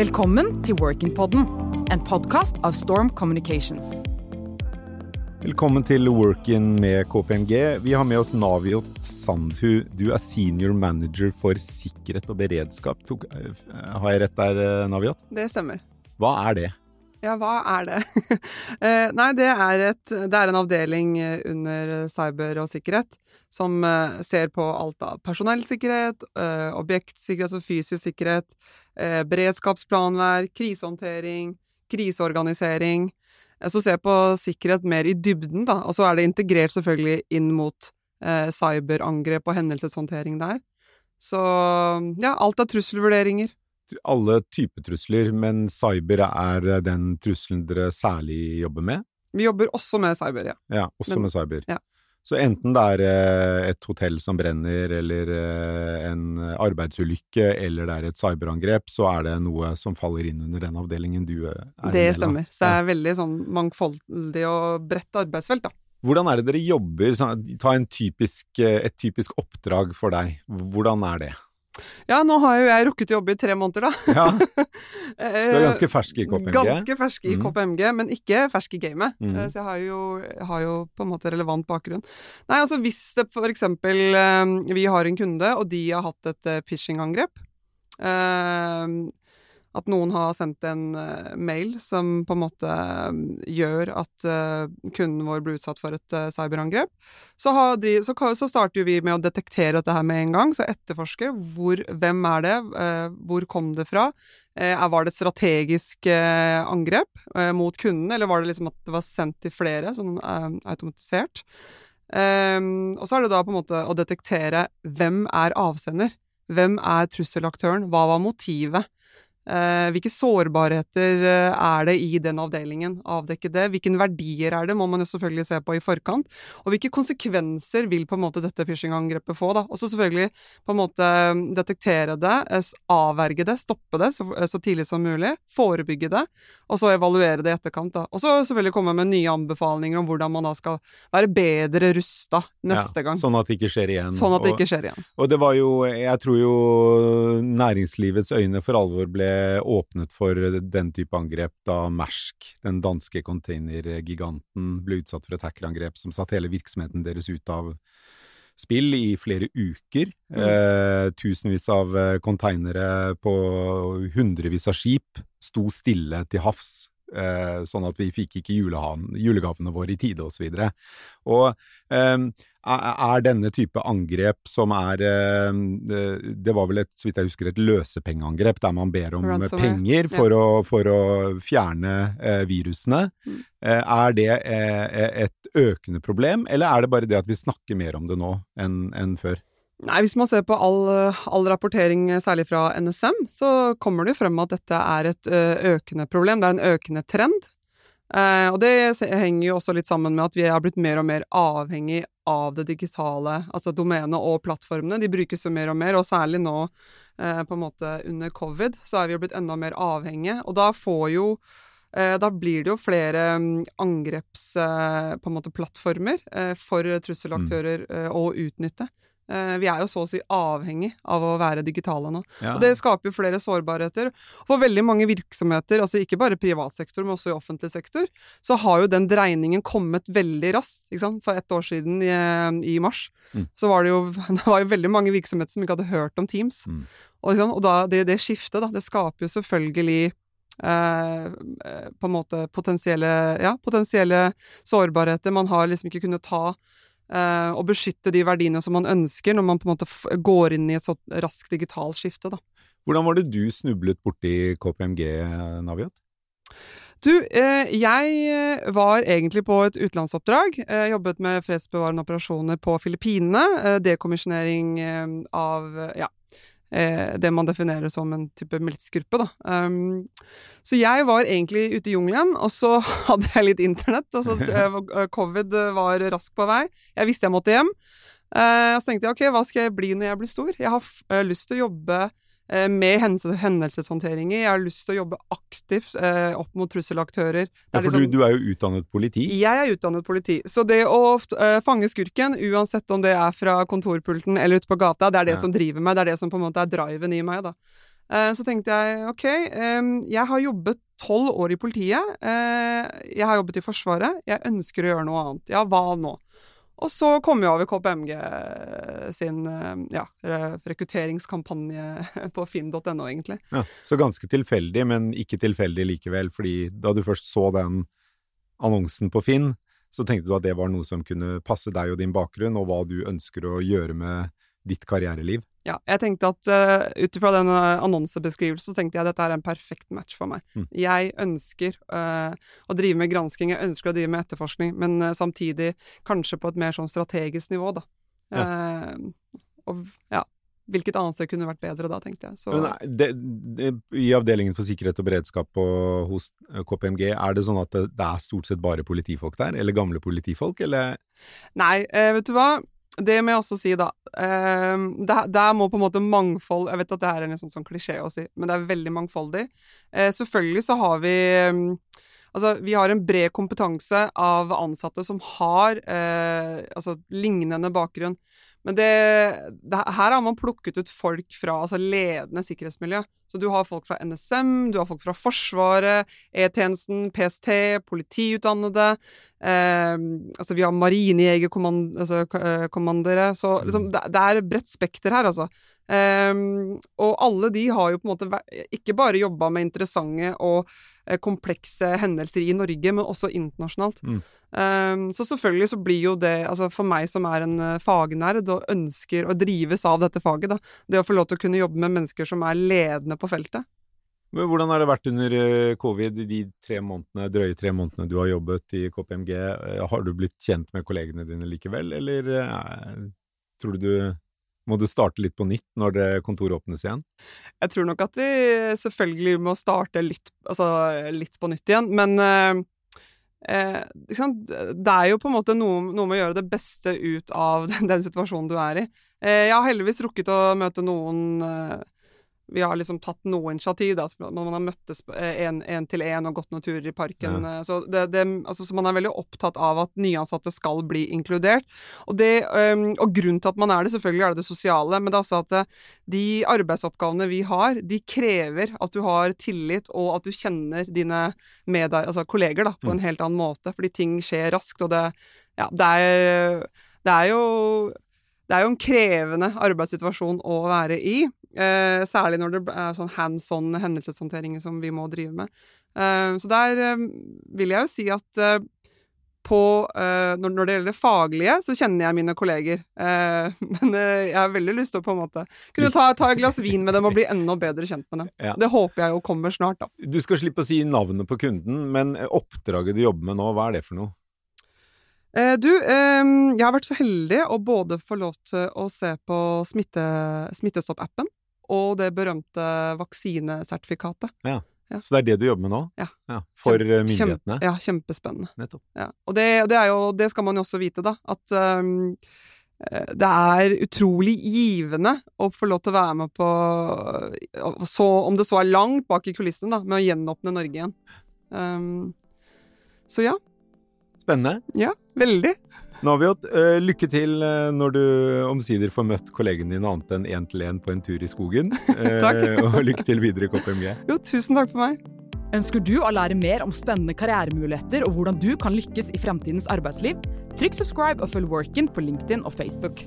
Velkommen til Workin-podden, en podkast av Storm Communications. Velkommen til Workin med KPMG. Vi har med oss Naviot Sandhu. Du er senior manager for sikkerhet og beredskap. Eh, har jeg rett der, eh, Naviot? Det stemmer. Hva er det? Ja, hva er det? Eh, nei, det er, et, det er en avdeling under cyber og sikkerhet som ser på alt av personellsikkerhet, objektsikkerhet og fysisk sikkerhet, beredskapsplanverk, krisehåndtering, kriseorganisering. Så ser på sikkerhet mer i dybden, da, og så er det integrert selvfølgelig inn mot cyberangrep og hendelseshåndtering der. Så ja, alt er trusselvurderinger alle typer trusler, men cyber er den trusselen dere særlig jobber med? Vi jobber også med cyber, ja. Ja, også men, med cyber. Ja. Så enten det er eh, et hotell som brenner, eller eh, en arbeidsulykke, eller det er et cyberangrep, så er det noe som faller inn under den avdelingen du er en del av. Det stemmer. Så det er veldig sånn mangfoldig og bredt arbeidsfelt, da. Hvordan er det dere jobber? Ta typisk, eh, et typisk oppdrag for deg. Hvordan er det? Ja, nå har jo jeg rukket å jobbe i tre måneder, da. Ja. Du er ganske fersk i KPMG? Ganske fersk i mm. KPMG, men ikke fersk i gamet. Mm. Eh, så jeg har, jo, har, jo, på en måte relevant bakgrunn. Nei, altså hvis det eksempel eh, vi har en kunde, og de har hatt et eh, phishing-angrep at noen har sendt en uh, mail som på en måte uh, gjør at uh, kunden vår blir utsatt for et cyberangrep, så, de, så, så, starter vi med å detektere dette her med en gang. Så etterforske hvor, hvem er det, hvor kom det fra? var det et strategisk angrep mot kunden, eller var det liksom at det var sendt til flere, sånn automatisert? Um, og så er det da på en måte å detektere hvem er avsender? Hvem er trusselaktøren? Hva var motivet? Eh, hvilke sårbarheter eh, er det i den avdelingen? Avdekke det. Hvilke verdier er det, må man jo selvfølgelig se på i forkant. Og hvilke konsekvenser vil på en måte dette phishing-angrepet få? da? Og så selvfølgelig på en måte detektere det, avverge det, stoppe det så, så, tidlig som mulig. Forebygge det, og så evaluere det i etterkant. da. Og så selvfølgelig komme med nye anbefalinger om hvordan man da skal være bedre rusta neste ja, gang. Sånn at det ikke skjer igjen. Sånn at det ikke skjer igjen. Og, og det var jo, jeg tror jo næringslivets øyne for alvor ble åpnet for den type angrep da Mersk, den danske containergiganten, ble utsatt for et hackerangrep som satte hele virksomheten deres ut av spill i flere uker. Mm. Eh, tusenvis av konteinere eh, på hundrevis av skip sto stille til havs eh, sånn at vi fikk ikke julegavene våre i tide, osv. Og, så og eh, er denne type angrep som er eh, Det var vel et, så vidt jeg husker, et løsepengeangrep der man ber om Ransomware. penger for, ja. å, for, å, fjerne eh, virusene. Mm. Eh, er det eh, et økende problem, eller er det bare det at vi snakker mer om det nå enn, enn før? Nei, Hvis man ser på all, all, rapportering, særlig fra NSM, så kommer det jo frem at dette er et økende problem. Det er en økende trend. Og det henger jo også litt sammen med at vi har blitt mer og mer avhengig av det digitale, altså domenet og plattformene. De brukes jo mer og mer, og særlig nå på en måte under covid, så er vi jo blitt enda mer avhengige. Og da får jo da blir det jo flere angrepsplattformer for trusselaktører å utnytte. Eh, vi er jo så å si avhengig av å være digitale nå. Ja. Og det skaper jo flere sårbarheter. For veldig mange virksomheter, altså ikke bare privat sektor, men også i offentlig sektor, så har jo den dreiningen kommet veldig raskt. For ett år siden, i, i mars, mm. så var det jo det var jo veldig mange virksomheter som ikke hadde hørt om Teams. Mm. Og, liksom, og da, det, det skiftet, da, det skaper jo selvfølgelig Eh, på en måte potensielle, ja, potensielle sårbarheter. Man har liksom ikke kunnet ta eh, og beskytte de verdiene som man ønsker, når man på en måte går inn i et så raskt digitalt skifte. Da. Hvordan var det du snublet borti KPMG, Naviat? Du, eh, jeg var egentlig på et utenlandsoppdrag. Jeg jobbet med fredsbevarende operasjoner på Filippinene. Eh, dekommisjonering eh, av ja, eh, det man definerer som en type militsgruppe. Da. Um, så jeg var egentlig ute i jungelen, og så hadde jeg litt internett. og så uh, Covid var raskt på vei. Jeg visste jeg måtte hjem. Uh, og så tenkte jeg ok, hva skal jeg bli når jeg blir stor? Jeg har uh, lyst til å jobbe Eh, med i. Jeg har lyst til å jobbe aktivt eh, opp mot trusselaktører. Ja, for liksom, du, du, er jo utdannet politi? Jeg er utdannet politi. Så det å eh, fange skurken, uansett om det er fra kontorpulten eller ute på gata, det er det ja. som driver meg. Det er det som på en måte er driven i meg. da. Eh, så tenkte jeg ok, jeg har jobbet tolv år i politiet. Eh, jeg har jobbet i Forsvaret. Jeg ønsker å gjøre noe annet. Ja, hva nå? Og så kom jeg over KPMG sin eh, ja, rekrutteringskampanje på finn.no, egentlig. Ja, så ganske tilfeldig, men ikke tilfeldig likevel, fordi da du først så den annonsen på Finn, så tenkte du at det var noe som kunne passe deg og din bakgrunn, og hva du ønsker å gjøre med ditt karriereliv? Ja, jeg tenkte at uh, ut ifra den uh, annonsebeskrivelsen, så tenkte jeg at dette er en perfekt match for meg. Mm. Jeg ønsker uh, å drive med gransking, jeg ønsker å drive med etterforskning, men uh, samtidig kanskje på et mer sånn strategisk nivå, da. Uh, og ja, hvilket annet sted kunne vært bedre da, tenkte jeg. Så, Men er det, det, I avdelingen for sikkerhet og beredskap på, hos eh, KPMG, er det sånn at det, det er stort sett bare politifolk der? Eller gamle politifolk, eller? Nei, eh, vet du hva? Det må jeg også si, da. Um, der, der må på en måte mangfold Jeg vet at det er en sånn, sånn klisjé å si, men det er veldig mangfoldig. Uh, selvfølgelig så har vi um, Altså, vi har en bred kompetanse av ansatte som har uh, altså, lignende bakgrunn. Men det, det, her har man plukket ut folk fra altså ledende sikkerhetsmiljø. Så du har folk fra NSM, du har folk fra Forsvaret, E-tjenesten, PST, politiutdannede. Eh, altså vi har marinejegerkommandere. Altså, så liksom, det, det er et bredt spekter her, altså. Um, og alle de har jo på en måte ikke bare jobba med interessante og uh, komplekse hendelser i Norge, men også internasjonalt. Mm. Um, så selvfølgelig så blir jo det, altså for meg som er en uh, fagnerd og ønsker å drives av dette faget, da, det å få lov til å kunne jobbe med mennesker som er ledende på feltet. Men hvordan har det vært under eh, covid, de tre månedene, drøye tre månedene du har jobbet i KPMG? Eh, har du blitt kjent med kollegene dine likevel, eller eh, tror du du må du starte litt på nytt når kontoret åpnes igjen? Jeg tror nok at vi selvfølgelig må starte litt, altså litt på nytt igjen, men eh, eh, det er jo på en måte noe, noe, med å gjøre det beste ut av den, den situasjonen du er i. Eh, jeg har heldigvis rukket å møte noen eh, vi har liksom tatt noe initiativ, da. Man, har møttes én eh, til én og gått noen turer i parken. Ja. Eh, så, det, det, altså, så, man er veldig opptatt av at nyansatte skal bli inkludert. Og, det, um, og grunnen til at man er det, selvfølgelig er det det sosiale, men det er også at eh, de arbeidsoppgavene vi har, de krever at du har tillit, og at du kjenner dine altså kolleger da, på en mm. helt annen måte. Fordi ting skjer raskt, og det, ja, det er, det er jo det er jo en krevende arbeidssituasjon å være i. Eh, særlig når det er sånn hands on hendelseshåndtering som vi må drive med. Eh, så der eh, vil jeg jo si at eh, på, eh, når, når, det gjelder det faglige, så kjenner jeg mine kolleger. Eh, men jeg har veldig lyst til å på en måte kunne ta, ta, et glass vin med dem og bli enda bedre kjent med dem. Ja. Det håper jeg jo kommer snart, da. Du skal slippe å si navnet på kunden, men oppdraget du jobber med nå, hva er det for noe? Du, jeg har vært så heldig å både få lov til å se på smitte, Smittestopp-appen og det berømte vaksinesertifikatet. Ja. ja. Så det er det du jobber med nå? Ja. ja for Kjempe, eh, myndighetene? ja, kjempespennende. Nettopp. Ja. Og det, det, er jo, det skal man jo også vite, da, at um, det er utrolig givende å få lov til å være med på, så, om det så er langt bak i kulissene, da, med å gjenåpne Norge igjen. Um, så ja. Spennende. Ja, veldig. Hatt uh, lykke til uh, når du omsider får møtt kollegene dine annet enn én til én på en tur i skogen. takk. Uh, og lykke til videre i KPMG. Jo, tusen takk for meg. Ønsker du å lære mer om spennende karrieremuligheter og hvordan du kan lykkes i fremtidens arbeidsliv? Trykk subscribe og følg Workin på LinkedIn og Facebook.